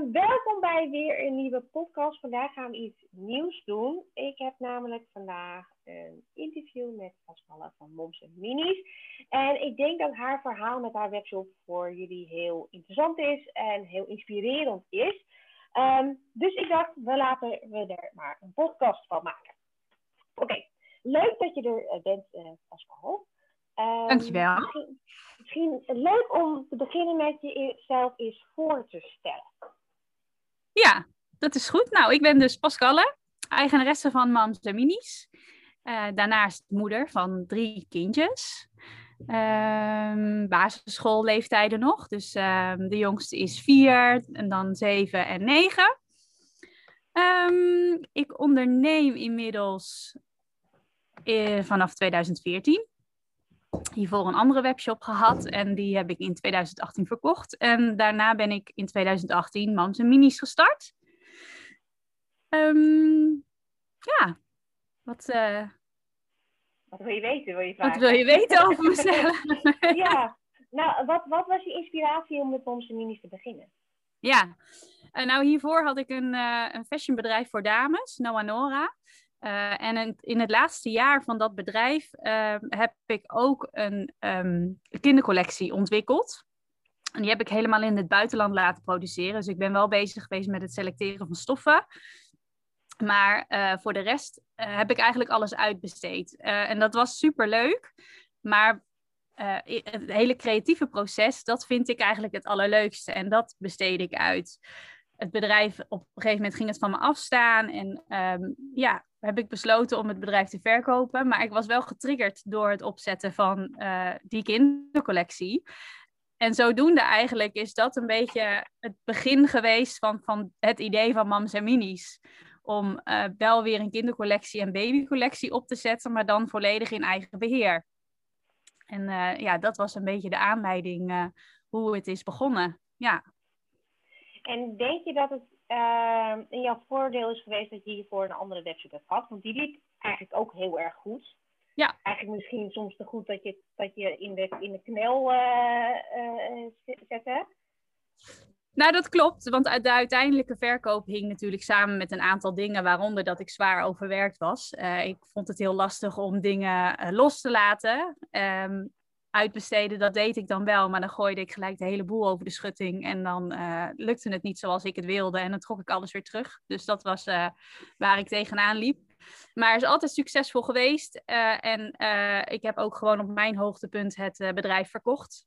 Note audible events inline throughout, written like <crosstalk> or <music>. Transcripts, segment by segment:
En welkom bij weer een nieuwe podcast. Vandaag gaan we iets nieuws doen. Ik heb namelijk vandaag een interview met Pascale van Moms en Minis. En ik denk dat haar verhaal met haar webshop voor jullie heel interessant is en heel inspirerend is. Um, dus ik dacht, we laten we er maar een podcast van maken. Oké, leuk dat je er eh, bent, uh, Pascal. Um, Dankjewel. Misschien, misschien leuk om te beginnen met jezelf eens voor te stellen. Ja, dat is goed. Nou, ik ben dus Pascalle, eigenaresse van Mams en Minis. Uh, daarnaast moeder van drie kindjes. Um, basisschoolleeftijden nog. Dus um, de jongste is vier en dan zeven en negen. Um, ik onderneem inmiddels uh, vanaf 2014. Hiervoor een andere webshop gehad en die heb ik in 2018 verkocht. En daarna ben ik in 2018 Mams en Minis gestart. ja, wat, uh, wat wil je weten, wil je vragen? Wat wil je weten over mezelf? <laughs> <laughs> ja, nou, wat, wat was je inspiratie om met Moms en Minis te beginnen? Ja, uh, nou hiervoor had ik een, uh, een fashionbedrijf voor dames, Noah Nora. Uh, en in, het laatste jaar van dat bedrijf heb ik ook een um, kindercollectie ontwikkeld. En die heb ik helemaal in het buitenland laten produceren. Dus ik ben wel bezig geweest met het selecteren van stoffen. Maar uh, voor de rest uh, heb ik eigenlijk alles uitbesteed. En dat was super leuk. Maar het hele creatieve proces, dat vind ik eigenlijk het allerleukste. En dat besteed ik uit. Het bedrijf, op een gegeven moment ging het van me afstaan. En um, ja, heb ik besloten om het bedrijf te verkopen. Maar ik was wel getriggerd door het opzetten van die kindercollectie. En zodoende eigenlijk is dat een beetje het begin geweest van, van het idee van Mams en Minis om uh, wel weer een kindercollectie en babycollectie op te zetten, maar dan volledig in eigen beheer. En uh, ja, dat was een beetje de aanleiding hoe het is begonnen. Ja. En denk je dat het in jouw voordeel is geweest dat je hiervoor een andere website hebt gehad? Want die liep eigenlijk ook heel erg goed. Ja. Eigenlijk misschien soms te goed dat je, dat je in, de, in de knel zette. Nou, dat klopt, want de uiteindelijke verkoop hing natuurlijk samen met een aantal dingen, waaronder dat ik zwaar overwerkt was. Uh, ik vond het heel lastig om dingen uh, los te laten. Um, uitbesteden, dat deed ik dan wel, maar dan gooide ik gelijk de hele boel over de schutting en dan uh, lukte het niet zoals ik het wilde en dan trok ik alles weer terug. Dus dat was waar ik tegenaan liep. Maar is altijd succesvol geweest en ik heb ook gewoon op mijn hoogtepunt het bedrijf verkocht.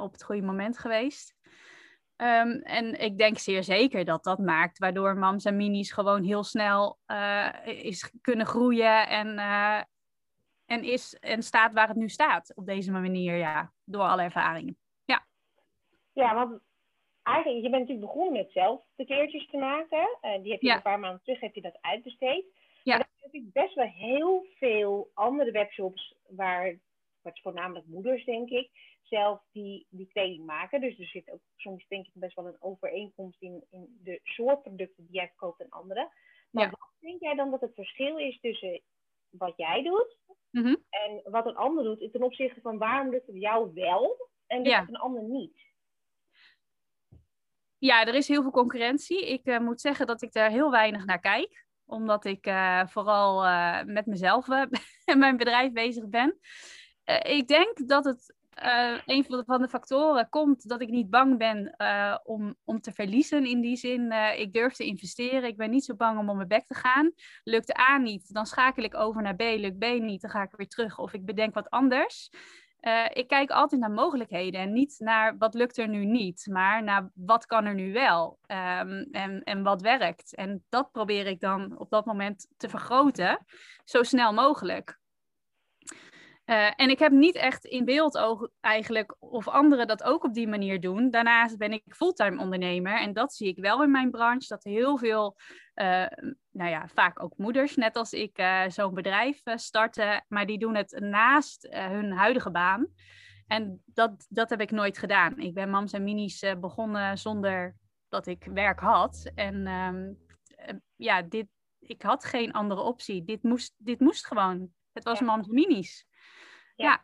op het goede moment geweest. Um, en ik denk zeer zeker dat dat maakt, waardoor mams en minis gewoon heel snel is kunnen groeien en, en, is, en staat waar het nu staat op deze manier, ja, door alle ervaringen. Ja, ja want eigenlijk, je bent natuurlijk begonnen met zelf de keertjes te maken. Uh, die heb je ja. een paar maanden terug heb je dat uitbesteed. Ja. Maar dan heb ik best wel heel veel andere webshops waar, wat voornamelijk moeders denk ik, zelf die, die kleding maken. Dus er zit ook soms denk ik best wel een overeenkomst in, in de soort producten die jij verkoopt en andere. Maar ja. wat denk jij dan dat het verschil is tussen wat jij doet mm -hmm. en wat een ander doet ten opzichte van waarom lukt het jou wel en lukt ja. het een ander niet? Ja, er is heel veel concurrentie. Ik uh, moet zeggen dat ik daar heel weinig naar kijk omdat ik uh, vooral uh, met mezelf <laughs> en mijn bedrijf bezig ben. ik denk dat het uh, een van de factoren komt dat ik niet bang ben uh, om, om te verliezen. In die zin, uh, ik durf te investeren. Ik ben niet zo bang om op mijn bek te gaan. Lukt A niet, dan schakel ik over naar B. Lukt B niet, dan ga ik weer terug. Of ik bedenk wat anders. ik kijk altijd naar mogelijkheden en niet naar wat lukt er nu niet, maar naar wat kan er nu wel um, en, en wat werkt. En dat probeer ik dan op dat moment te vergroten, zo snel mogelijk. Uh, en ik heb niet echt in beeld oog eigenlijk of anderen dat ook op die manier doen. Daarnaast ben ik fulltime ondernemer en dat zie ik wel in mijn branche. Dat heel veel, uh, nou ja, vaak ook moeders, net als ik, uh, zo'n bedrijf starten. Maar die doen het naast hun huidige baan. En dat, dat heb ik nooit gedaan. Ik ben Mams en Minis begonnen zonder dat ik werk had. En um, ja, dit, ik had geen andere optie. Dit moest, dit moest gewoon. Het was ja. Mams en Minis. Ja.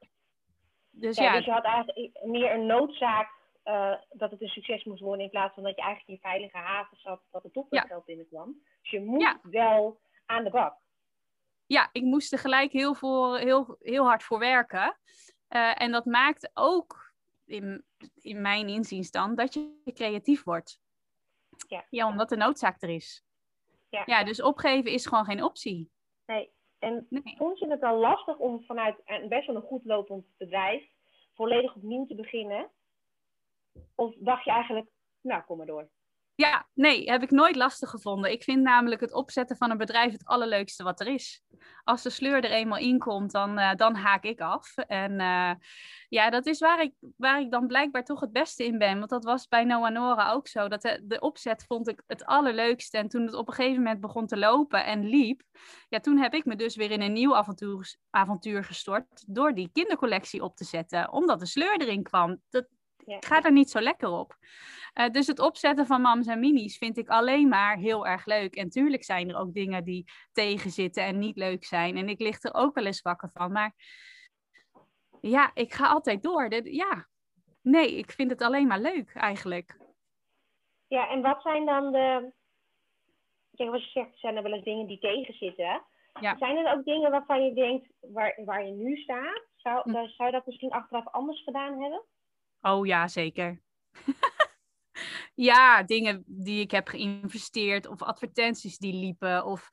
Dus, ja, dus je had eigenlijk meer een noodzaak uh, dat het een succes moest worden in plaats van dat je eigenlijk in veilige haven zat dat er toch wel geld binnenkwam. Dus je moest wel aan de bak. Ja, ik moest er gelijk heel, voor, heel, heel hard voor werken. Uh, en dat maakt ook, in, in mijn inziens dan, dat je creatief wordt. Ja, ja omdat de noodzaak er is. Ja. ja, dus opgeven is gewoon geen optie. Nee, en vond je het dan lastig om vanuit een best wel een goed lopend bedrijf volledig opnieuw te beginnen? Of dacht je eigenlijk, nou, kom maar door? Ja, nee, heb ik nooit lastig gevonden. Ik vind namelijk het opzetten van een bedrijf het allerleukste wat er is. Als de sleur er eenmaal in komt, dan, uh, dan haak ik af. En uh, ja, dat is waar ik, waar ik dan blijkbaar toch het beste in ben. Want dat was bij Noah Nora ook zo. Dat de, de opzet vond ik het allerleukste. En toen het op een gegeven moment begon te lopen en liep, ja, toen heb ik me dus weer in een nieuw avontuur, avontuur gestort door die kindercollectie op te zetten. Omdat de sleur erin kwam. Dat, ja. gaat er niet zo lekker op. Uh, dus het opzetten van mams en minis vind ik alleen maar heel erg leuk. En tuurlijk zijn er ook dingen die tegenzitten en niet leuk zijn. En ik lig er ook wel eens wakker van. Maar ja, ik ga altijd door. Ja, nee, ik vind het alleen maar leuk eigenlijk. Ja, en wat zijn dan de. Kijk, wat je zegt, zijn er wel eens dingen die tegenzitten. Ja. Zijn er ook dingen waarvan je denkt, waar, waar je nu staat, zou, hm. zou je dat misschien achteraf anders gedaan hebben? Oh ja, zeker. <laughs> ja, dingen die ik heb geïnvesteerd of advertenties die liepen of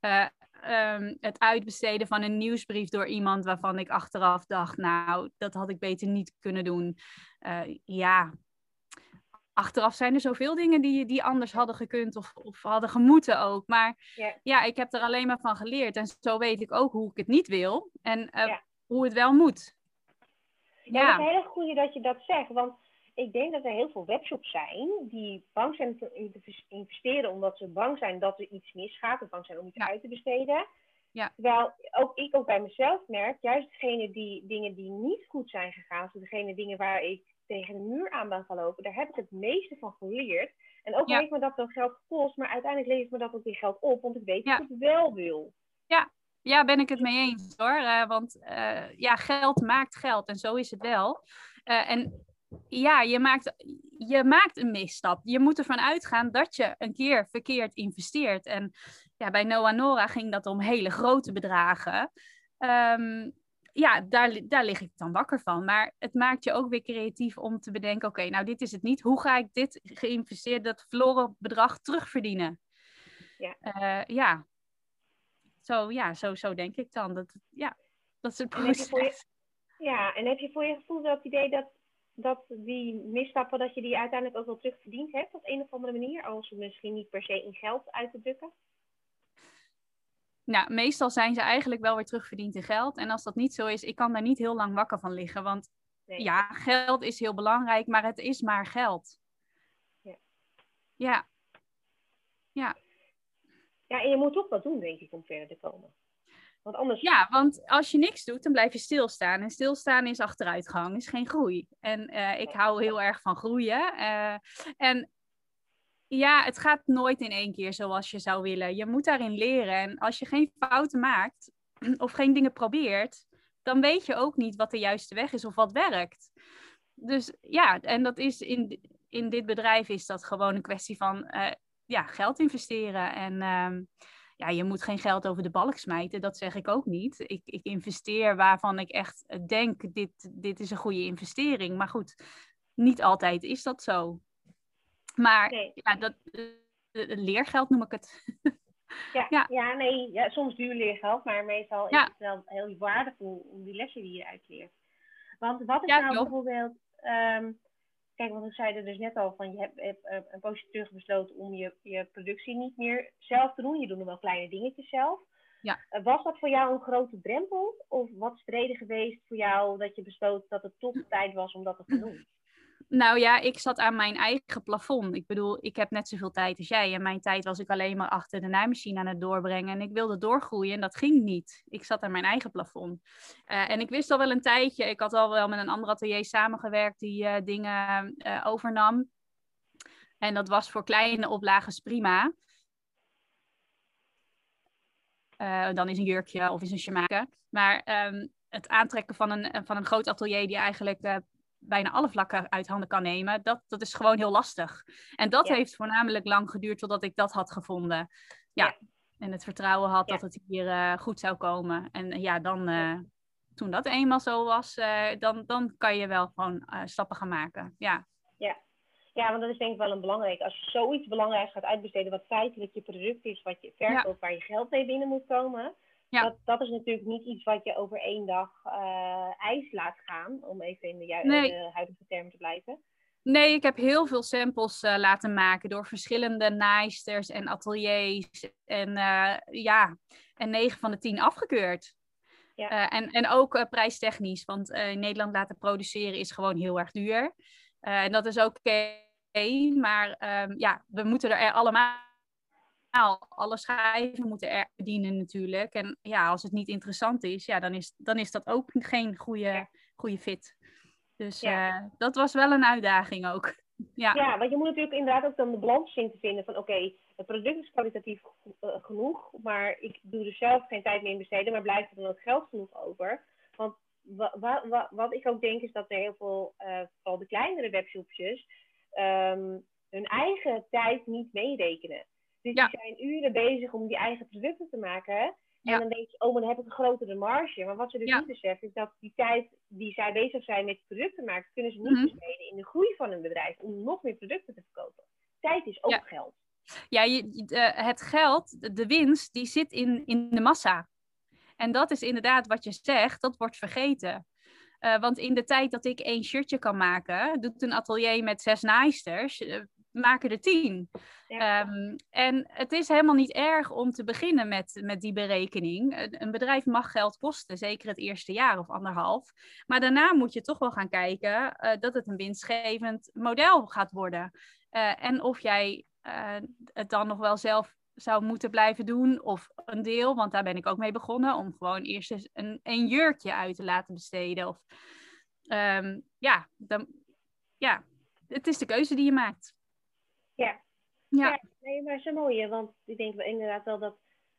uh, um, het uitbesteden van een nieuwsbrief door iemand waarvan ik achteraf dacht, nou, dat had ik beter niet kunnen doen. Uh, ja, achteraf zijn er zoveel dingen die, die anders hadden gekund of, of hadden gemoeten ook. Maar ja. ja. ik heb er alleen maar van geleerd. En zo weet ik ook hoe ik het niet wil en uh, hoe het wel moet. Ja, het is heel goed dat je dat zegt. Want ik denk dat er heel veel webshops zijn die bang zijn te investeren omdat ze bang zijn dat er iets misgaat of bang zijn om iets uit te besteden. Ja. Terwijl ook ik ook bij mezelf merk, juist degene die dingen die niet goed zijn gegaan, dus degene dingen waar ik tegen de muur aan ben gelopen, daar heb ik het meeste van geleerd. En ook ja. heeft me dat dan geld gekost, maar uiteindelijk levert me dat ook weer geld op, want ik weet dat ik het wel wil. Ja, ja, ben ik het mee eens hoor. Uh, want uh, ja, geld maakt geld en zo is het wel. Uh, en ja, je maakt, je maakt een misstap. Je moet ervan uitgaan dat je een keer verkeerd investeert. En ja, bij Noah Nora ging dat om hele grote bedragen. Um, ja, daar, daar lig ik dan wakker van. Maar het maakt je ook weer creatief om te bedenken: oké, nou, dit is het niet. Hoe ga ik dit geïnvesteerd, dat verloren bedrag terugverdienen? Ja. Ja. Zo, ja, zo, zo denk ik dan. Dat, ja, dat is het proces. Je, <laughs> ja, en heb je voor je gevoel dat het idee dat dat die misstappen, dat je die uiteindelijk ook wel terugverdiend hebt op een of andere manier, als misschien niet per se in geld uit te drukken? Nou, meestal zijn ze eigenlijk wel weer terugverdiend in geld. En als dat niet zo is, ik kan daar niet heel lang wakker van liggen. Want ja, geld is heel belangrijk, maar het is maar geld. Ja. Ja. Ja. Ja, en je moet toch wat doen, denk ik, om verder te komen. Want anders... Ja, want als je niks doet, dan blijf je stilstaan. En stilstaan is achteruitgang, is geen groei. En uh, ik hou heel erg van groeien. Uh, en ja, het gaat nooit in één keer zoals je zou willen. Je moet daarin leren. En als je geen fouten maakt of geen dingen probeert, dan weet je ook niet wat de juiste weg is of wat werkt. Dus ja, en dat is in, in dit bedrijf is dat gewoon een kwestie van uh, ja, geld investeren. En uh, ja, je moet geen geld over de balk smijten, dat zeg ik ook niet. Ik, ik investeer waarvan ik echt denk, dit, dit is een goede investering. Maar goed, niet altijd is dat zo. Maar ja, dat, leergeld noem ik het. <laughs> Ja, ja. ja nee, ja, soms duur leergeld, maar meestal is het wel heel waardevol om die lessen die je uitleert. Want wat is nou bijvoorbeeld, um, Kijk, want we zeiden dus net al van je hebt, hebt uh, een poosje terug besloten om je, je productie niet meer zelf te doen. Je doet nog wel kleine dingetjes zelf. Ja. was dat voor jou een grote drempel? Of wat is de reden geweest voor jou dat je besloot dat het toch <clears throat> tijd was om dat te doen? Nou ja, ik zat aan mijn eigen plafond. Ik bedoel, ik heb net zoveel tijd als jij. En mijn tijd was ik alleen maar achter de naaimachine aan het doorbrengen. En ik wilde doorgroeien en dat ging niet. Ik zat aan mijn eigen plafond. Uh, en ik wist al wel een tijdje, ik had al wel met een ander atelier samengewerkt die uh, dingen uh, overnam. En dat was voor kleine oplages prima. dan is een jurkje of is een shemake. Maar um, het aantrekken van een, van een groot atelier die eigenlijk bijna alle vlakken uit handen kan nemen, dat, dat is gewoon heel lastig. En dat heeft voornamelijk lang geduurd totdat ik dat had gevonden. Ja. En het vertrouwen had dat het hier uh, goed zou komen. En uh, ja, dan, uh, toen dat eenmaal zo was, dan, dan kan je wel gewoon stappen gaan maken. Ja. ja. Ja, want dat is denk ik wel een belangrijk. Als je zoiets belangrijks gaat uitbesteden, wat feitelijk je product is, wat je verkoopt, waar je geld mee binnen moet komen, ja. Dat, dat is natuurlijk niet iets wat je over één dag uh, ijs laat gaan, om even in de, de huidige termen te blijven. Nee, ik heb heel veel samples uh, laten maken door verschillende naaisters en ateliers. En uh, ja, en 9 van de 10 afgekeurd. Ja. en, en ook prijstechnisch, want in Nederland laten produceren is gewoon heel erg duur. en dat is ook oké, okay, maar um, ja, we moeten er allemaal alle schijven moeten er dienen natuurlijk. En ja, als het niet interessant is, ja, dan, is, dan is dat ook geen goede, goede fit. Dus uh, dat was wel een uitdaging ook. <laughs> Ja. ja, want je moet natuurlijk inderdaad ook dan de balans zien te vinden van oké, het product is kwalitatief uh, genoeg, maar ik doe er zelf geen tijd meer in besteden, maar blijft er dan ook geld genoeg over? Want wa wa wa wat ik ook denk is dat er heel veel, uh, vooral de kleinere webshopjes, um, hun eigen tijd niet meerekenen. Dus ja. die zijn uren bezig om die eigen producten te maken. En dan denk je, oh, maar dan heb ik een grotere marge. Maar wat ze dus niet beseffen, is dat die tijd die zij bezig zijn met producten maken, kunnen ze niet mm besteden in de groei van een bedrijf om nog meer producten te verkopen. Tijd is ook geld. Ja, je, het geld, de winst, die zit in, in de massa. En dat is inderdaad wat je zegt, dat wordt vergeten. Uh, want in de tijd dat ik één shirtje kan maken, doet een atelier met zes naaisters, uh, maken er tien. Um, en het is helemaal niet erg om te beginnen met, met die berekening. Een bedrijf mag geld kosten, zeker het eerste jaar of anderhalf. Maar daarna moet je toch wel gaan kijken uh, dat het een winstgevend model gaat worden. Uh, en of jij uh, het dan nog wel zelf zou moeten blijven doen, of een deel, want daar ben ik ook mee begonnen, om gewoon eerst eens een, een jurkje uit te laten besteden. Of, um, ja, dan, ja, het is de keuze die je maakt. Ja. Ja. ja nee, maar zo mooi, want ik denk inderdaad wel dat,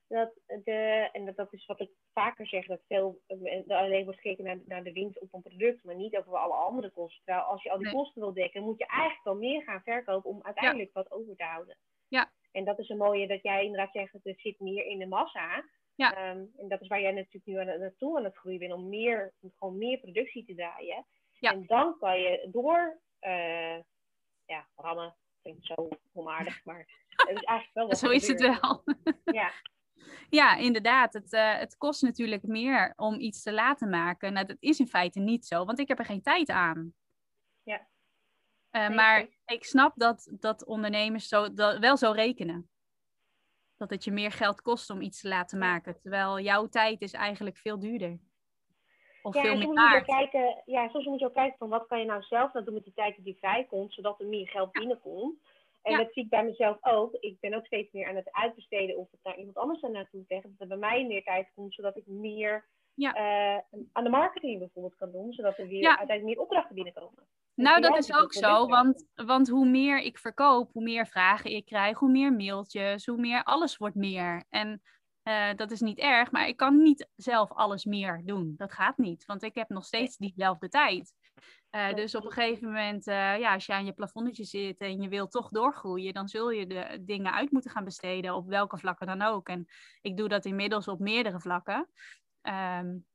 dat de, en dat, dat is wat ik vaker zeg, dat veel alleen wordt gekeken naar, naar de winst op een product, maar niet over alle andere kosten. Terwijl als je al die kosten wil dekken, moet je eigenlijk wel meer gaan verkopen om uiteindelijk wat over te houden. Ja. En dat is een mooie dat jij inderdaad zegt, dat het zit meer in de massa. Ja. Um, en dat is waar jij natuurlijk nu aan, naartoe aan het groeien bent, om meer, om gewoon meer productie te draaien. Ja. En dan kan je door uh, ja, rammen, klinkt zo onaardig, maar <laughs> het is eigenlijk wel wat Zo is het wel. Ja. <laughs> Ja, inderdaad. Het, uh, het kost natuurlijk meer om iets te laten maken. Nou, dat is in feite niet zo, want ik heb er geen tijd aan. Ja. Uh, maar ik snap dat, dat ondernemers zo, dat, wel zo rekenen. Dat het je meer geld kost om iets te laten maken. Terwijl jouw tijd is eigenlijk veel duurder. Of ja, veel meer waard. Kijken, ja, soms moet je ook kijken van wat kan je nou zelf nou doen met die tijd die vrijkomt. Zodat er meer geld binnenkomt. En dat zie ik bij mezelf ook. Ik ben ook steeds meer aan het uitbesteden of het naar iemand anders aan naartoe zeggen. Dat er bij mij meer tijd komt, zodat ik meer ja. uh, aan de marketing bijvoorbeeld kan doen. Zodat er weer ja. uiteindelijk meer opdrachten binnenkomen. Dus nou, dat is ook zo, want, want hoe meer ik verkoop, hoe meer vragen ik krijg, hoe meer mailtjes, hoe meer alles wordt meer. En uh, dat is niet erg, maar ik kan niet zelf alles meer doen. Dat gaat niet, want ik heb nog steeds diezelfde tijd. Uh, dus op een gegeven moment, uh, ja, als je aan je plafondetje zit en je wil toch doorgroeien, dan zul je de dingen uit moeten gaan besteden, op welke vlakken dan ook. En ik doe dat inmiddels op meerdere vlakken. Um,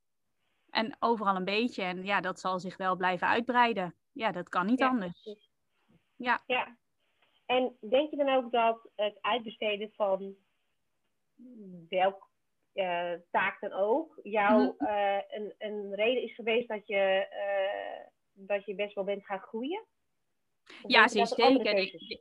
en overal een beetje. En ja, dat zal zich wel blijven uitbreiden. Ja, dat kan niet ja, anders. Ja. ja. En denk je dan ook dat het uitbesteden van welk uh, taak dan ook, jou mhm. een, een reden is geweest dat je dat je best wel bent gaan groeien? ja, zeker.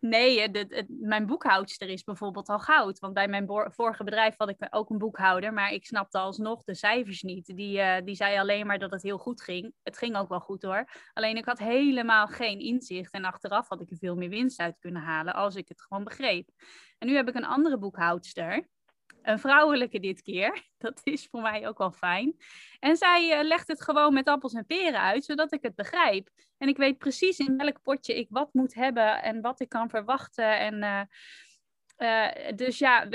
Nee, mijn boekhoudster is bijvoorbeeld al goud. Want bij mijn vorige bedrijf had ik ook een boekhouder, maar ik snapte alsnog de cijfers niet. Die, uh, die zei alleen maar dat het heel goed ging. Het ging ook wel goed hoor. Alleen ik had helemaal geen inzicht en achteraf had ik er veel meer winst uit kunnen halen als ik het gewoon begreep. En nu heb ik een andere boekhoudster. Een vrouwelijke dit keer. <laughs> Dat is voor mij ook wel fijn. En zij uh, legt het gewoon met appels en peren uit, zodat ik het begrijp. En ik weet precies in welk potje ik wat moet hebben en wat ik kan verwachten. En, uh, dus ja,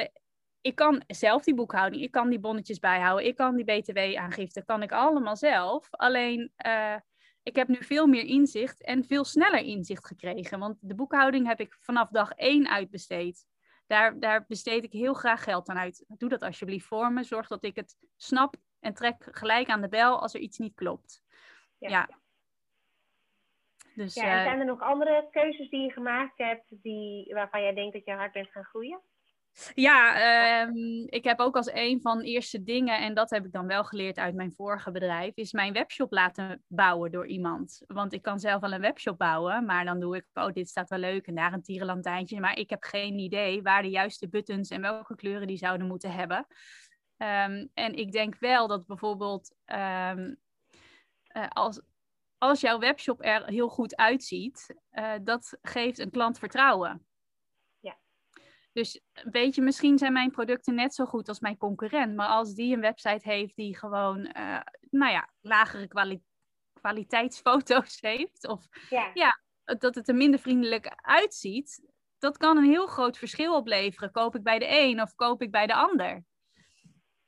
ik kan zelf die boekhouding, ik kan die bonnetjes bijhouden, ik kan die btw-aangifte, kan ik allemaal zelf. Alleen ik heb nu veel meer inzicht en veel sneller inzicht gekregen. Want de boekhouding heb ik vanaf dag één uitbesteed daar, daar besteed ik heel graag geld aan uit. Doe dat alsjeblieft voor me. Zorg dat ik het snap en trek gelijk aan de bel als er iets niet klopt. Ja. ja. Dus, ja, zijn er nog andere keuzes die je gemaakt hebt die, waarvan jij denkt dat je hard bent gaan groeien? Ja, ehm, ik heb ook als een van de eerste dingen, en dat heb ik dan wel geleerd uit mijn vorige bedrijf, is mijn webshop laten bouwen door iemand. Want ik kan zelf wel een webshop bouwen, maar dan doe ik, oh, dit staat wel leuk en daar een tierenlantijntje. Maar ik heb geen idee waar de juiste buttons en welke kleuren die zouden moeten hebben. Ehm, en ik denk wel dat bijvoorbeeld um, uh, als, als jouw webshop er heel goed uitziet, uh, dat geeft een klant vertrouwen. Dus weet je, misschien zijn mijn producten net zo goed als mijn concurrent. Maar als die een website heeft die gewoon, uh, nou ja, lagere kwali kwaliteitsfoto's <laughs> heeft. Of ja. ja. dat het er minder vriendelijk uitziet. Dat kan een heel groot verschil opleveren. Koop ik bij de een of koop ik bij de ander?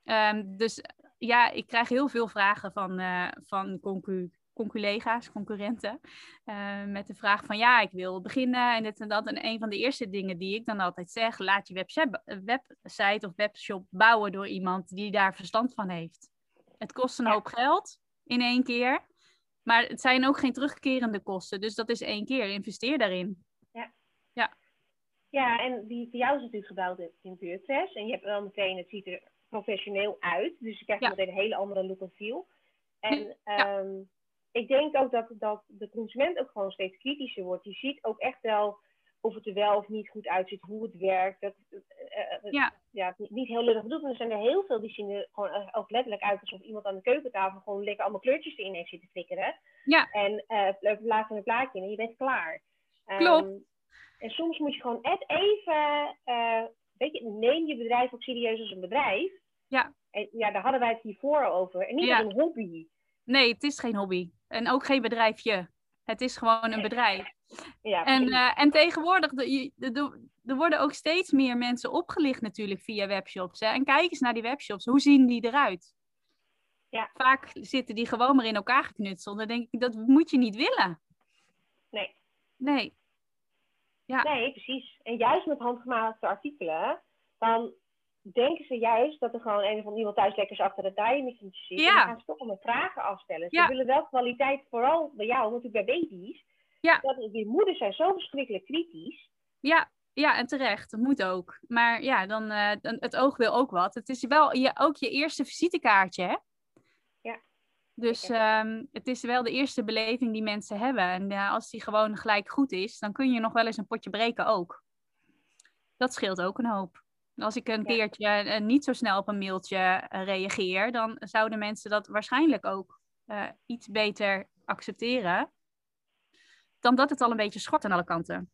Um, dus ja, ik krijg heel veel vragen van, uh, van concu collega's, concurrenten, uh, met de vraag van ja, ik wil beginnen en dit en dat. En een van de eerste dingen die ik dan altijd zeg, laat je website of webshop bouwen door iemand die daar verstand van heeft. Het kost een hoop geld in één keer, maar het zijn ook geen terugkerende kosten. Dus dat is één keer, investeer daarin. Ja. Ja, ja en die voor jou is natuurlijk gebouwd in WordPress en je hebt wel meteen, het ziet er professioneel uit, dus je krijgt meteen een hele andere look en feel. En ja. um, ik denk ook dat, dat de consument ook gewoon steeds kritischer wordt. Je ziet ook echt wel of het er wel of niet goed uitziet, hoe het werkt. Dat, uh, ja. ja, niet heel lullig bedoeld, maar er zijn er heel veel die zien er gewoon ook letterlijk uit alsof iemand aan de keukentafel gewoon lekker allemaal kleurtjes erin heeft zitten flikkeren. Ja. En uh, plaats een plaatje in en je bent klaar. Klopt. Um, en soms moet je gewoon net even, uh, weet je, neem je bedrijf ook serieus als een bedrijf. Ja. En ja, daar hadden wij het hiervoor over. En niet als een hobby. Nee, het is geen hobby. En ook geen bedrijfje. Het is gewoon een bedrijf. Ja, en, uh, en tegenwoordig, er worden ook steeds meer mensen opgelicht natuurlijk via webshops. Hè? En kijk eens naar die webshops. Hoe zien die eruit? Ja. Vaak zitten die gewoon maar in elkaar geknutseld. Dan denk ik, dat moet je niet willen. Nee. Nee. Ja. Nee, precies. En juist met handgemaakte artikelen, dan denken ze juist dat er gewoon een of iemand thuis lekker achter het draaimachine zit. Ja. En dan gaan ze toch om vragen afstellen. Ze willen wel kwaliteit, vooral bij jou, natuurlijk bij baby's. Ja. Dat, die moeders zijn zo verschrikkelijk kritisch. Ja, ja, en terecht. Dat moet ook. Maar ja, dan, uh, dan, het oog wil ook wat. Het is wel je, ook je eerste visitekaartje, hè? Ja. Dus um, het is wel de eerste beleving die mensen hebben. En uh, als die gewoon gelijk goed is, dan kun je nog wel eens een potje breken ook. Dat scheelt ook een hoop. Als ik een keertje uh, niet zo snel op een mailtje uh, reageer, dan zouden mensen dat waarschijnlijk ook uh, iets beter accepteren. Dan dat het al een beetje schort aan alle kanten.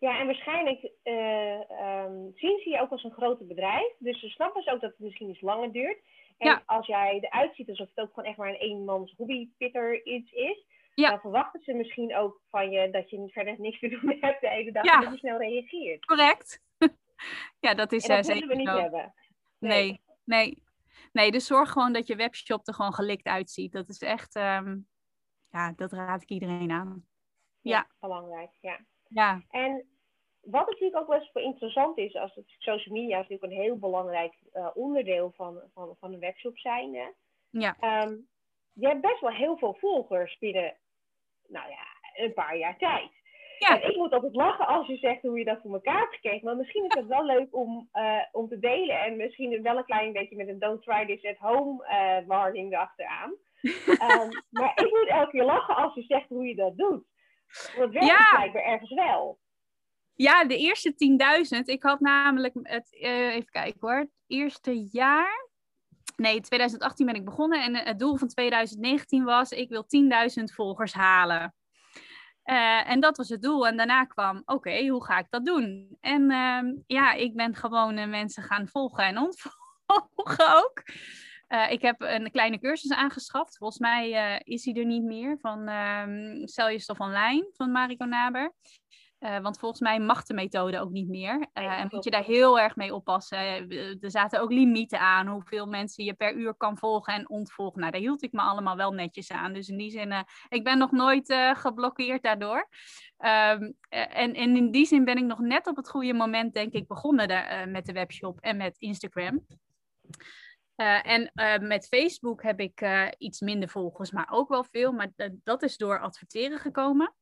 Ja, en waarschijnlijk um, zien ze je ook als een groter bedrijf. Dus ze snappen ze ook dat het misschien iets langer duurt. En ja. als jij eruit ziet alsof het ook gewoon echt maar een eenmans hobbypitter iets is, ja. dan verwachten ze misschien ook van je dat je verder niks te doen <laughs> hebt de hele dag en dat je snel reageert. Correct. <laughs> ja, dat is en dat zeker we niet hebben. Nee. nee. nee, Dus zorg gewoon dat je webshop er gewoon gelikt uitziet. Dat is echt, um, ja, dat raad ik iedereen aan. Ja, belangrijk, ja. Ja. En wat natuurlijk ook wel eens interessant is, als het social media is natuurlijk een heel belangrijk uh, onderdeel van, van, van een webshop zijn. Hè? Ja. Um, je hebt best wel heel veel volgers binnen, nou ja, een paar jaar tijd. Ja. En ik moet altijd lachen als je zegt hoe je dat voor elkaar hebt gekregen. Maar misschien is het wel leuk om, uh, om te delen. En misschien wel een klein beetje met een don't try this at home uh, warning erachteraan. um, <laughs> maar ik moet elke keer lachen als je zegt hoe je dat doet. Want werkt ja. blijkbaar ergens wel. Ja, de eerste 10.000. Ik had namelijk het, uh, even kijken hoor, het eerste jaar. Nee, 2018 ben ik begonnen en het doel van 2019 was: ik wil 10.000 volgers halen. Uh, en dat was het doel. En daarna kwam, oké, hoe ga ik dat doen? En uh, ja, ik ben gewoon uh, mensen gaan volgen en ontvolgen <laughs> ook. Uh, ik heb een kleine cursus aangeschaft. Volgens mij is hij er niet meer. Van ehm, Stel je stof online van Mariko Naber. Uh, want volgens mij mag de methode ook niet meer. Uh, en moet je daar heel erg mee oppassen. Er zaten ook limieten aan hoeveel mensen je per uur kan volgen en ontvolgen. Nou, daar hield ik me allemaal wel netjes aan. Dus in die zin, uh, ik ben nog nooit geblokkeerd daardoor. Um, en, en, in die zin ben ik nog net op het goede moment, denk ik, begonnen met de webshop en met Instagram. en met Facebook heb ik iets minder volgers, maar ook wel veel. Maar dat is door adverteren gekomen.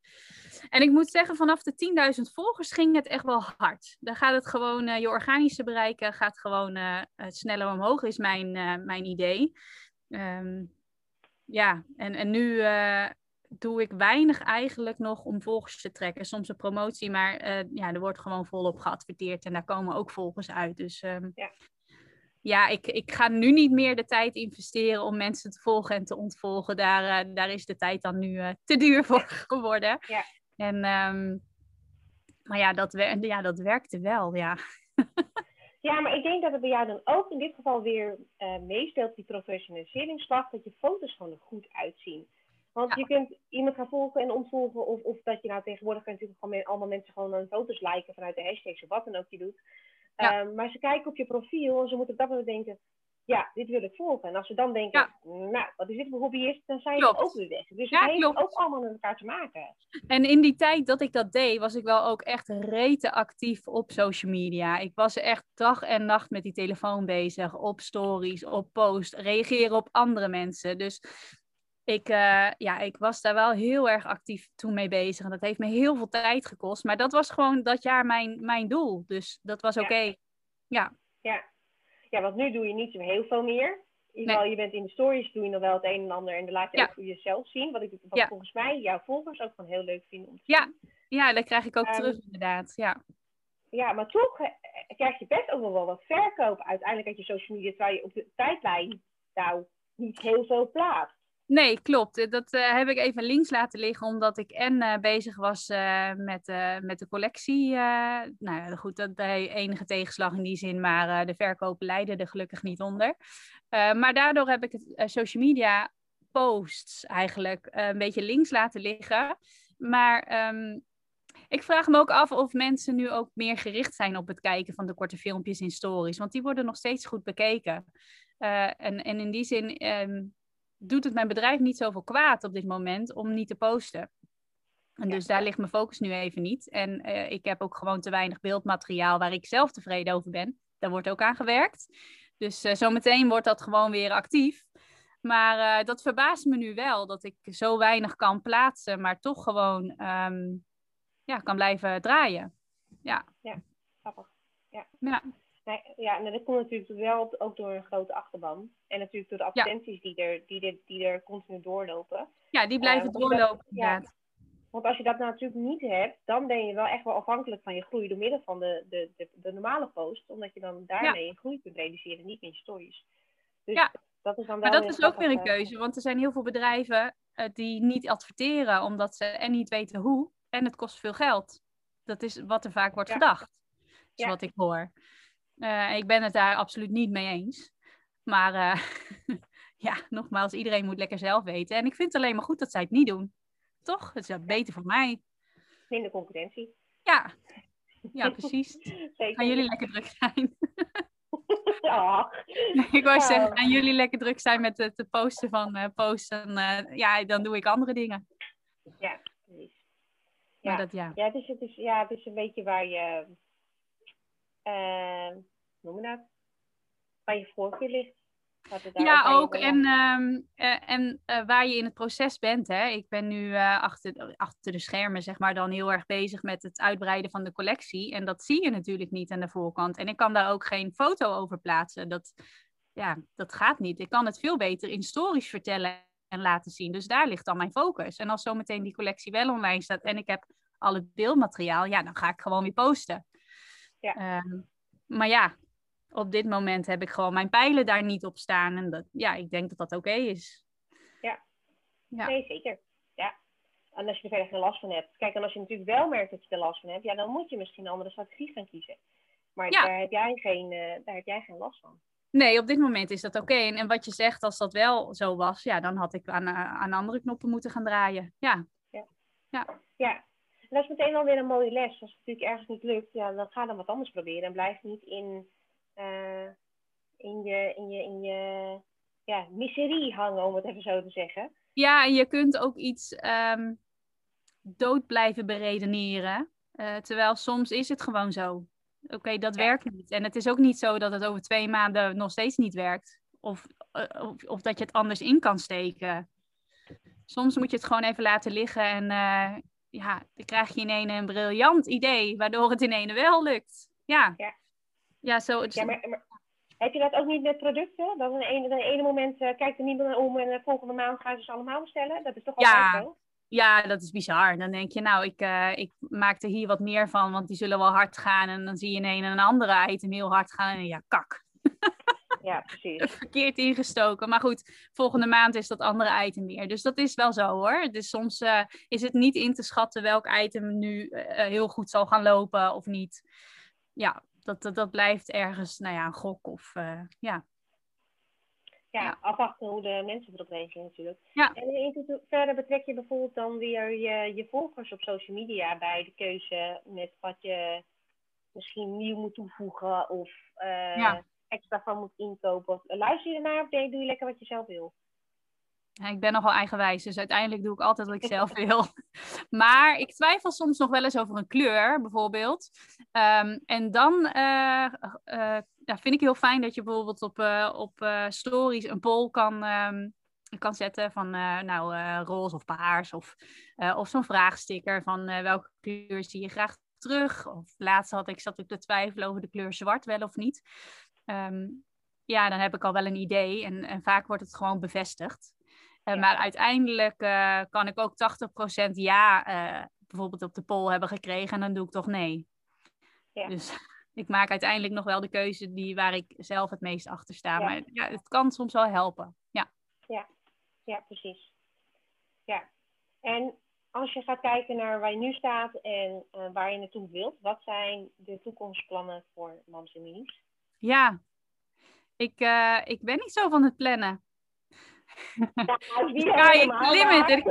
En ik moet zeggen, vanaf de 10.000 volgers ging het echt wel hard. Dan gaat het gewoon, uh, je organische bereiken gaat gewoon uh, sneller omhoog, is mijn, mijn idee. Um, ja, en, en nu doe ik weinig eigenlijk nog om volgers te trekken. Soms een promotie, maar ja, er wordt gewoon volop geadverteerd en daar komen ook volgers uit. Dus um, ja. ja, ik, ik ga nu niet meer de tijd investeren om mensen te volgen en te ontvolgen. Daar, daar is de tijd dan nu te duur voor geworden. Ja. En, um, maar ja dat, ja, dat werkte wel, ja. <laughs> Ja, maar ik denk dat het bij jou dan ook in dit geval weer uh, meespeelt, die professionaliseringsslag, dat je foto's gewoon er goed uitzien. Want je kunt iemand gaan volgen en ontvolgen, of, of dat je nou tegenwoordig kan natuurlijk gewoon allemaal mensen gewoon aan foto's liken vanuit de hashtags of wat dan ook je doet. Ja. Uh, maar ze kijken op je profiel en ze moeten op dat moment denken, ja, dit wil ik volgen. En als ze dan denken, nou, wat is dit voor hobbyist, dan zijn ze ook weer weg. Dus het heeft ook allemaal met elkaar te maken. En in die tijd dat ik dat deed, was ik wel ook echt rete actief op social media. Ik was echt dag en nacht met die telefoon bezig, op stories, op posts, reageren op andere mensen. Dus ik, uh, ja, ik was daar wel heel erg actief toen mee bezig. En dat heeft me heel veel tijd gekost. Maar dat was gewoon dat jaar mijn, mijn doel. Dus dat was oké. Okay. Ja. ja. Ja, want nu doe je niet zo heel veel meer. In nee. je bent in de stories, doe je nog wel het een en ander. En dan laat je ja. ook voor jezelf zien. Wat, ik, wat ja. volgens mij jouw volgers ook gewoon heel leuk vinden om te ja. zien. Ja, dat krijg ik ook um, terug inderdaad. Ja. ja, maar toch eh, krijg je best ook wel wat verkoop uiteindelijk uit je social media. Terwijl je op de tijdlijn nou niet heel veel plaatst. Nee, klopt. Dat uh, heb ik even links laten liggen, omdat ik en uh, bezig was met, met de collectie. nou ja, goed, dat de enige tegenslag in die zin, maar de verkopen leiden er gelukkig niet onder. maar daardoor heb ik het social media posts eigenlijk een beetje links laten liggen. Maar um, ik vraag me ook af of mensen nu ook meer gericht zijn op het kijken van de korte filmpjes in stories, want die worden nog steeds goed bekeken. en, en in die zin. Um, doet het mijn bedrijf niet zoveel kwaad op dit moment om niet te posten. En dus daar ligt mijn focus nu even niet. En uh, ik heb ook gewoon te weinig beeldmateriaal waar ik zelf tevreden over ben. Daar wordt ook aan gewerkt. Dus uh, zometeen wordt dat gewoon weer actief. Maar uh, dat verbaast me nu wel dat ik zo weinig kan plaatsen, maar toch gewoon um, ja, kan blijven draaien. Ja, ja grappig. Ja. ja. Nee, ja, en dat komt natuurlijk wel ook door een grote achterban. En natuurlijk door de advertenties die, er, die, er, die er continu doorlopen. Ja, die blijven uh, doorlopen, inderdaad. want als je dat nou natuurlijk niet hebt, dan ben je wel echt wel afhankelijk van je groei door middel van de, de, de, de normale post. Omdat je dan daarmee je groei kunt realiseren, niet met je stories. Dus ja, dat is dan wel maar dat is ook weer een keuze. Want er zijn heel veel bedrijven uh, die niet adverteren, omdat ze en niet weten hoe. En het kost veel geld. Dat is wat er vaak wordt ja. gedacht. Is wat ik hoor. Uh, ik ben het daar absoluut niet mee eens. Maar uh, <laughs> ja, nogmaals, iedereen moet lekker zelf weten. En ik vind het alleen maar goed dat zij het niet doen. Toch? Het is beter voor mij. Minder concurrentie. Ja, ja precies. <laughs> Gaan jullie lekker druk zijn. <laughs> Ja. ik wou zeggen, gaan jullie lekker druk zijn met het posten van uh, posten. Uh, ja, dan doe ik andere dingen. Ja, precies. Ja, dat, ja. Ja, dus het is, ja, het is een beetje waar je uh, noem je dat? Waar je voorkeur ligt. Ja, ook. En, uh, en uh, waar je in het proces bent. Hè. Ik ben nu uh, achter, achter de schermen, zeg maar, dan heel erg bezig met het uitbreiden van de collectie. En dat zie je natuurlijk niet aan de voorkant. En ik kan daar ook geen foto over plaatsen. Dat, ja, dat gaat niet. Ik kan het veel beter in stories vertellen en laten zien. Dus daar ligt dan mijn focus. En als zometeen die collectie wel online staat en ik heb al het beeldmateriaal, ja, dan ga ik gewoon weer posten. Ja. Ehm, maar ja, op dit moment heb ik gewoon mijn pijlen daar niet op staan. En dat, ja, ik denk dat dat oké is. Ja. ja, nee, zeker. Ja. En als je er verder geen last van hebt. Kijk, en als je natuurlijk wel merkt dat je er last van hebt, ja, dan moet je misschien een andere strategie gaan kiezen. Maar daar, heb jij geen, uh, daar heb jij geen last van. Nee, op dit moment is dat oké. En, en, wat je zegt, als dat wel zo was, ja, dan had ik aan, uh, aan andere knoppen moeten gaan draaien. Ja. Ja. ja. ja. Dat is meteen alweer een mooie les. Als het natuurlijk ergens niet lukt, ja, dan ga dan wat anders proberen. En blijf niet in, uh, in je, in je, in je ja, miserie hangen, om het even zo te zeggen. Ja, en je kunt ook iets um, dood blijven beredeneren. Uh, terwijl soms is het gewoon zo oké, dat werkt niet. En het is ook niet zo dat het over twee maanden nog steeds niet werkt. Of, eh, of, of, dat je het anders in kan steken. Soms moet je het gewoon even laten liggen en ja, dan krijg je in een, een briljant idee, waardoor het in ene wel lukt. Ja, ja. ja zo. Ja, maar, maar, heb je dat ook niet met producten? Dat in een ene, in ene moment uh, kijkt er niemand om en de volgende maand gaan ze ze allemaal bestellen? Dat is toch altijd ja. zo? Ja, dat is bizar. Dan denk je, nou, ik, uh, ik maak er hier wat meer van, want die zullen wel hard gaan. En dan zie je in een en een andere item heel hard gaan. En ja, kak. Ja, <laughs> precies. Verkeerd ingestoken. Maar goed, volgende maand is dat andere item weer. Dus dat is wel zo hoor. Dus soms uh, is het niet in te schatten welk item nu uh, heel goed zal gaan lopen of niet. Ja, dat, dat, dat blijft ergens, nou ja, een gok of ja ja, afwachten hoe de mensen erop reageren natuurlijk. Ja. En in verder betrek je bijvoorbeeld dan weer je, je volgers op social media bij de keuze met wat je misschien nieuw moet toevoegen of uh, extra van moet inkopen. Luister je ernaar of doe je lekker wat je zelf wil? Ja, ik ben nogal eigenwijs, dus uiteindelijk doe ik altijd wat ik zelf <laughs> wil. Maar ik twijfel soms nog wel eens over een kleur, bijvoorbeeld. Um, en dan uh, uh, ja, vind ik heel fijn dat je bijvoorbeeld op, uh, op stories een poll kan, um, kan zetten van nou, roze of paars. Of, of zo'n vraagsticker van welke kleur zie je graag terug. Of laatst had ik, zat ik te twijfelen over de kleur zwart wel of niet. Um, ja, dan heb ik al wel een idee en, en vaak wordt het gewoon bevestigd. Uh, Maar uiteindelijk uh, kan ik ook 80% ja uh, bijvoorbeeld op de poll hebben gekregen en dan doe ik toch nee. Ja. Dus <laughs> ik maak uiteindelijk nog wel de keuze die, waar ik zelf het meest achter sta. Ja. Maar ja, het kan soms wel helpen. Ja, ja. ja precies. Ja. En als je gaat kijken naar waar je nu staat en waar je naartoe wilt, wat zijn de toekomstplannen voor Mams en Minis? Ja, ik, ik ben niet zo van het plannen. Ja, <laughs> ik.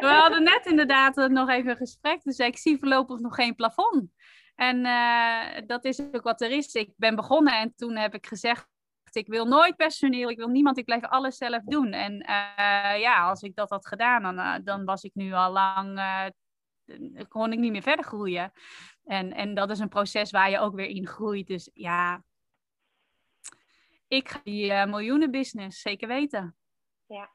We hadden net inderdaad nog even een gesprek. Dus ik zie voorlopig nog geen plafond. En uh, dat is ook wat er is. Ik ben begonnen en toen heb ik gezegd. Ik wil nooit personeel, ik wil niemand, ik blijf alles zelf doen. En uh, ja, als ik dat had gedaan, dan, uh, dan was ik nu al lang, kon ik niet meer verder groeien. En, en dat is een proces waar je ook weer in groeit. Dus ja, ik ga die miljoenenbusiness zeker weten ja.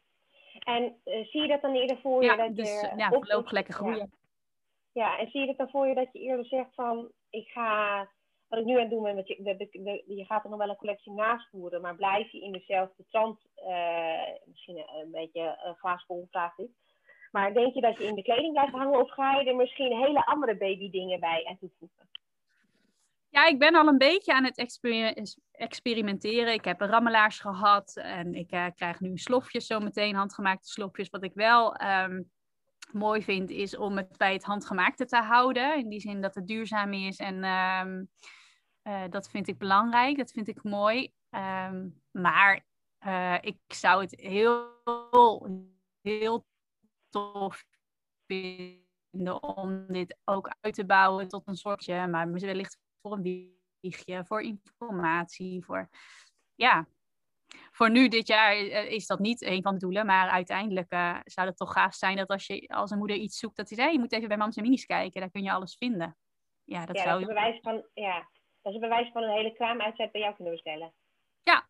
En uh, zie je dat dan eerder voor je? dat dus, je ja, voorlopig lekker groeien. Ja. ja. en zie je dat dan voor je dat je eerder zegt van, ik ga, wat ik nu aan het doen ben, want je, de, de, je gaat er nog wel een collectie naast voeren, maar blijf je in dezelfde trant, uh, misschien een, beetje een glaasbol vraag dit, maar denk je dat je in de kleding blijft hangen of ga je er misschien hele andere baby dingen bij aan toevoegen? Ja, ik ben al een beetje aan het experimenteren. Ik heb rammelaars gehad en ik uh, krijg nu slofjes zometeen, handgemaakte slofjes. Wat ik wel um, mooi vind, is om het bij het handgemaakte te houden. In die zin dat het duurzaam is en um, uh, dat vind ik belangrijk, dat vind ik mooi. Um, maar uh, ik zou het heel, heel tof vinden om dit ook uit te bouwen tot een soortje, maar wellicht voor een wiegje, voor informatie, voor ja. Voor nu dit jaar eh, is dat niet een van de doelen, maar uiteindelijk uh, zou het toch gaaf zijn dat als je als een moeder iets zoekt, dat hij zei, je moet even bij Mams en Minis kijken, daar kun je alles vinden. Ja, dat ja, zou dat is bewijs van, ja, dat is een bewijs van een hele kraamuitzet bij jou kunnen bestellen. Ja.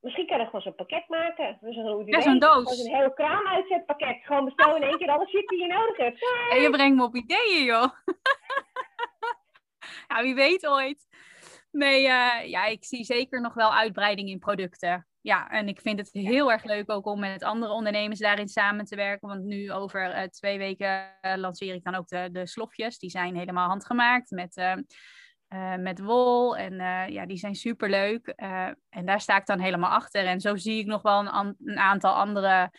Misschien kan je gewoon zo'n pakket maken. Dus een, ja, zo'n doos. Gewoon een heel kraamuitzetpakket. Gewoon bestellen in één keer alle shit die je nodig hebt. En je brengt me op ideeën, joh. Ja, wie weet ooit. Nee, uh, ja, ik zie zeker nog wel uitbreiding in producten. ja, en ik vind het heel erg leuk ook om met andere ondernemers daarin samen te werken. Want nu over uh, twee weken uh, lanceer ik dan ook de, de slofjes. Die zijn helemaal handgemaakt met, met wol. En ja, die zijn super leuk. en daar sta ik dan helemaal achter. En zo zie ik nog wel een, een aantal andere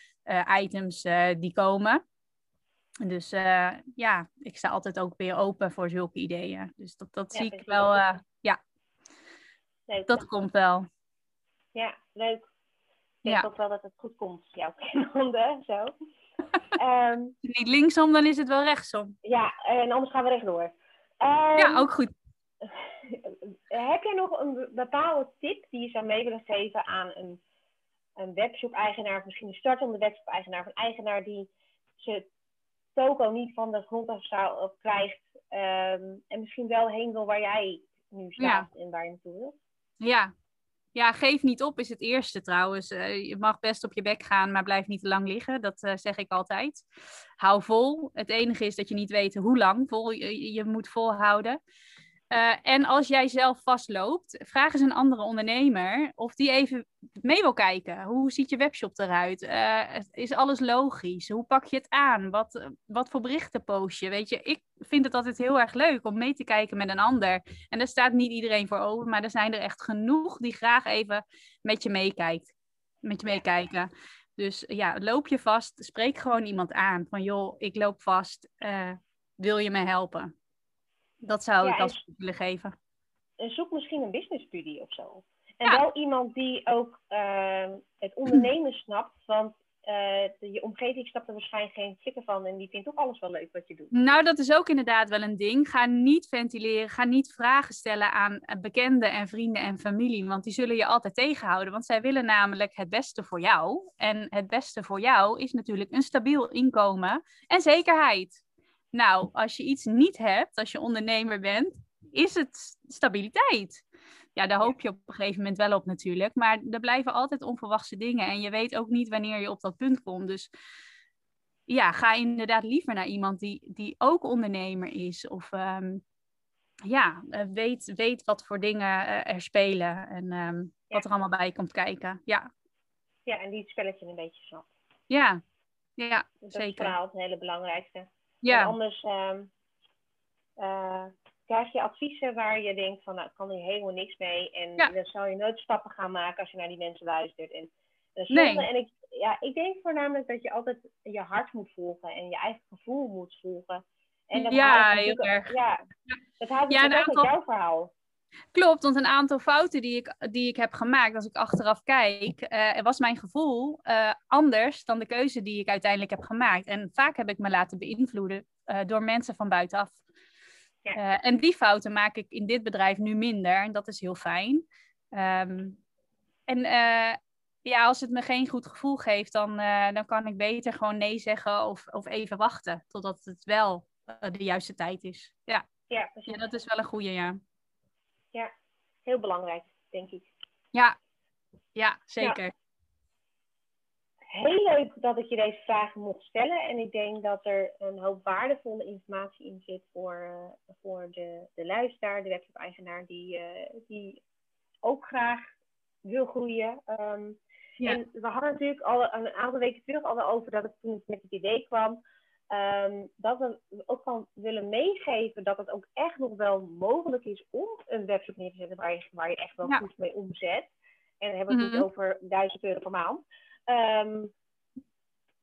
items die komen. Dus ja, ik sta altijd ook weer open voor zulke ideeën. Dus dat, dat zie ik wel, ja, leuk, dat komt wel. Ja, leuk. Ik denk ook wel dat het goed komt, jouw <laughs> kinderhonden, zo. um, Niet linksom, dan is het wel rechtsom. Ja, en anders gaan we rechtdoor. Um, ja, ook goed. <laughs> heb jij nog een bepaalde tip die je zou mee willen geven aan een, een webshop-eigenaar, of misschien een startende webshop-eigenaar, of een eigenaar die zijn toko niet van de grond af zou, krijgt um, en misschien wel heen wil waar jij nu staat en waar je naartoe wilt? Ja, ja, geef niet op is het eerste trouwens. Uh, je mag best op je bek gaan, maar blijf niet te lang liggen. Dat uh, zeg ik altijd. Hou vol. Het enige is dat je niet weet hoe lang vol je, je moet volhouden. Uh, en als jij zelf vastloopt, vraag eens een andere ondernemer of die even mee wil kijken. Hoe ziet je webshop eruit? Uh, is alles logisch? Hoe pak je het aan? Wat, wat voor berichten post je? Weet je, ik vind het altijd heel erg leuk om mee te kijken met een ander. En daar staat niet iedereen voor open, maar er zijn er echt genoeg die graag even met je meekijkt. Met je meekijken. Dus ja, loop je vast, spreek gewoon iemand aan. Van joh, ik loop vast, wil je me helpen? Dat zou ik als willen geven. En zoek misschien een business buddy of zo. En wel iemand die ook uh, het ondernemen <clears throat> snapt. Want uh, je omgeving snapt er waarschijnlijk geen flikker van. En die vindt ook alles wel leuk wat je doet. Nou, dat is ook inderdaad wel een ding. Ga niet ventileren. Ga niet vragen stellen aan eh, bekenden en vrienden en familie. Want die zullen je altijd tegenhouden. Want zij willen namelijk het beste voor jou. En het beste voor jou is natuurlijk een stabiel inkomen en zekerheid. Nou, als je iets niet hebt, als je ondernemer bent, is het stabiliteit. Ja, daar hoop je op een gegeven moment wel op natuurlijk. Maar er blijven altijd onverwachte dingen. En je weet ook niet wanneer je op dat punt komt. Dus ja, ga inderdaad liever naar iemand die, die ook ondernemer is. Of um, ja, eh, weet, weet wat voor dingen eh, er spelen. En um, wat er allemaal bij komt kijken. Ja. ja, en die het spelletje een beetje snapt. Ja, ja dat zeker. Dat is vooral het hele belangrijkste. Ja. En anders uh, krijg je adviezen waar je denkt van, nou, ik kan hier helemaal niks mee. En dan zou je nooit stappen gaan maken als je naar die mensen luistert. En, en, nee. en ik, ja, ik denk voornamelijk dat je altijd je hart moet volgen en je eigen gevoel moet volgen. En dat ja, heel erg. Ja, dat houdt ja, ook aantal... jouw verhaal. Klopt, want een aantal fouten die ik, die ik heb gemaakt, als ik achteraf kijk, uh, was mijn gevoel uh, anders dan de keuze die ik uiteindelijk heb gemaakt. En vaak heb ik me laten beïnvloeden uh, door mensen van buitenaf. Ja. en die fouten maak ik in dit bedrijf nu minder en dat is heel fijn. Um, en ja, als het me geen goed gevoel geeft, dan, dan kan ik beter gewoon nee zeggen of, of even wachten totdat het wel de juiste tijd is. Ja, ja, ja dat is wel een goede, ja ja. Heel belangrijk, denk ik. Ja, ja zeker. Heel leuk dat ik je deze vragen mocht stellen. En ik denk dat er een hoop waardevolle informatie in zit voor, uh, voor de, de luisteraar, de webshop-eigenaar, die, uh, die ook graag wil groeien. Um, ja. En we hadden natuurlijk al een aantal weken terug al over dat ik toen met het idee kwam Um, dat we ook van willen meegeven dat het ook echt nog wel mogelijk is om een webshop neer te zetten waar je, waar je echt wel goed mee omzet. En dan hebben we het niet mhm. over 1000 euro per maand. Um,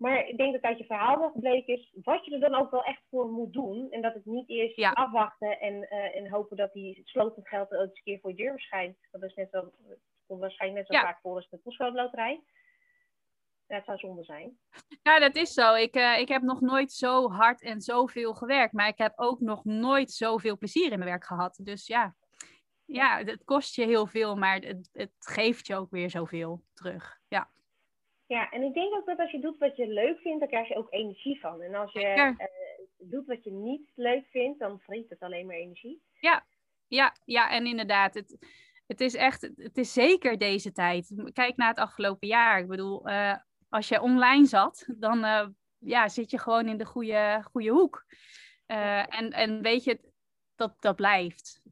maar ik denk dat uit je verhaal wel gebleken is wat je er dan ook wel echt voor moet doen. En dat het niet eerst afwachten en, uh, en hopen dat die slotend geld ook eens een keer voor je deur verschijnt. Dat is net zo, komt waarschijnlijk net zo vaak voor als de dat zou zonde zijn. Ja, dat is zo. Ik, uh, ik heb nog nooit zo hard en zoveel gewerkt. Maar ik heb ook nog nooit zoveel plezier in mijn werk gehad. Dus ja, ja het kost je heel veel, maar het, het geeft je ook weer zoveel terug. Ja. Ja, en ik denk ook dat als je doet wat je leuk vindt, dan krijg je ook energie van. En als je uh, doet wat je niet leuk vindt, dan vreet het alleen maar energie. Ja, ja, ja en inderdaad. Het, het is echt, het is zeker deze tijd. Kijk naar het afgelopen jaar. Ik bedoel, uh, als je online zat, dan uh, ja, zit je gewoon in de goede, goede hoek. Uh, en, en weet je, dat, dat blijft.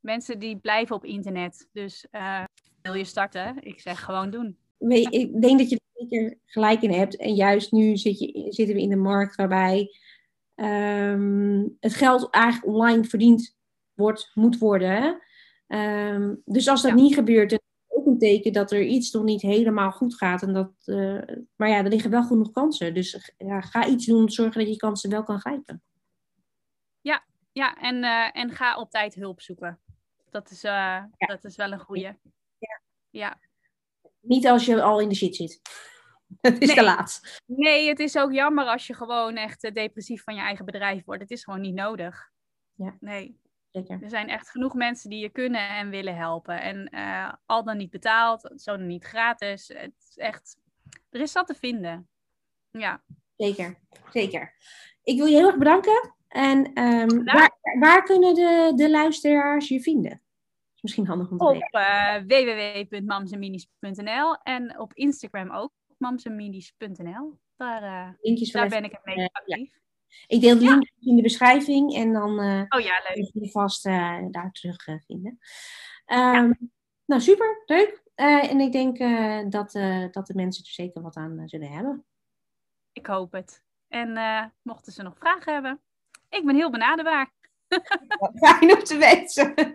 Mensen die blijven op internet. Dus uh, wil je starten? Ik zeg gewoon doen. ik denk dat je er zeker gelijk in hebt. En juist nu zit je, zitten we in de markt waarbij ehm, het geld eigenlijk online verdiend wordt, moet worden. Um, dus als dat niet gebeurt, een teken dat er iets nog niet helemaal goed gaat. En dat, uh, maar ja, er liggen wel genoeg kansen. Dus ja, ga iets doen, zorgen dat je kansen wel kan grijpen. Ja, ja en, uh, en ga op tijd hulp zoeken. Dat is, ja. dat is wel een goede. Ja. ja. Niet als je al in de shit zit. <laughs> Het is nee. te laat. Nee, het is ook jammer als je gewoon echt depressief van je eigen bedrijf wordt. Het is gewoon niet nodig. Ja. Nee. Zeker. Er zijn echt genoeg mensen die je kunnen en willen helpen. En uh, al dan niet betaald, zo dan niet gratis. Het is echt, er is wat te vinden. Ja. Zeker, zeker. Ik wil je heel erg bedanken. En um, waar, waar, kunnen de, de luisteraars je vinden? Is misschien handig om te Op uh, www.mamsenminis.nl en op Instagram ook, mamsenminis.nl. Daar, uh, daar ben ik het mee actief. Ja. Ik deel de link in de beschrijving en dan uh, oh, ja, leuk. je vast uh, daar terug uh, vinden. Um, nou, super, leuk. en ik denk dat, dat de mensen er zeker wat aan zullen hebben. Ik hoop het. En mochten ze nog vragen hebben, ik ben heel benaderbaar. <laughs> Fijn om te weten. <laughs>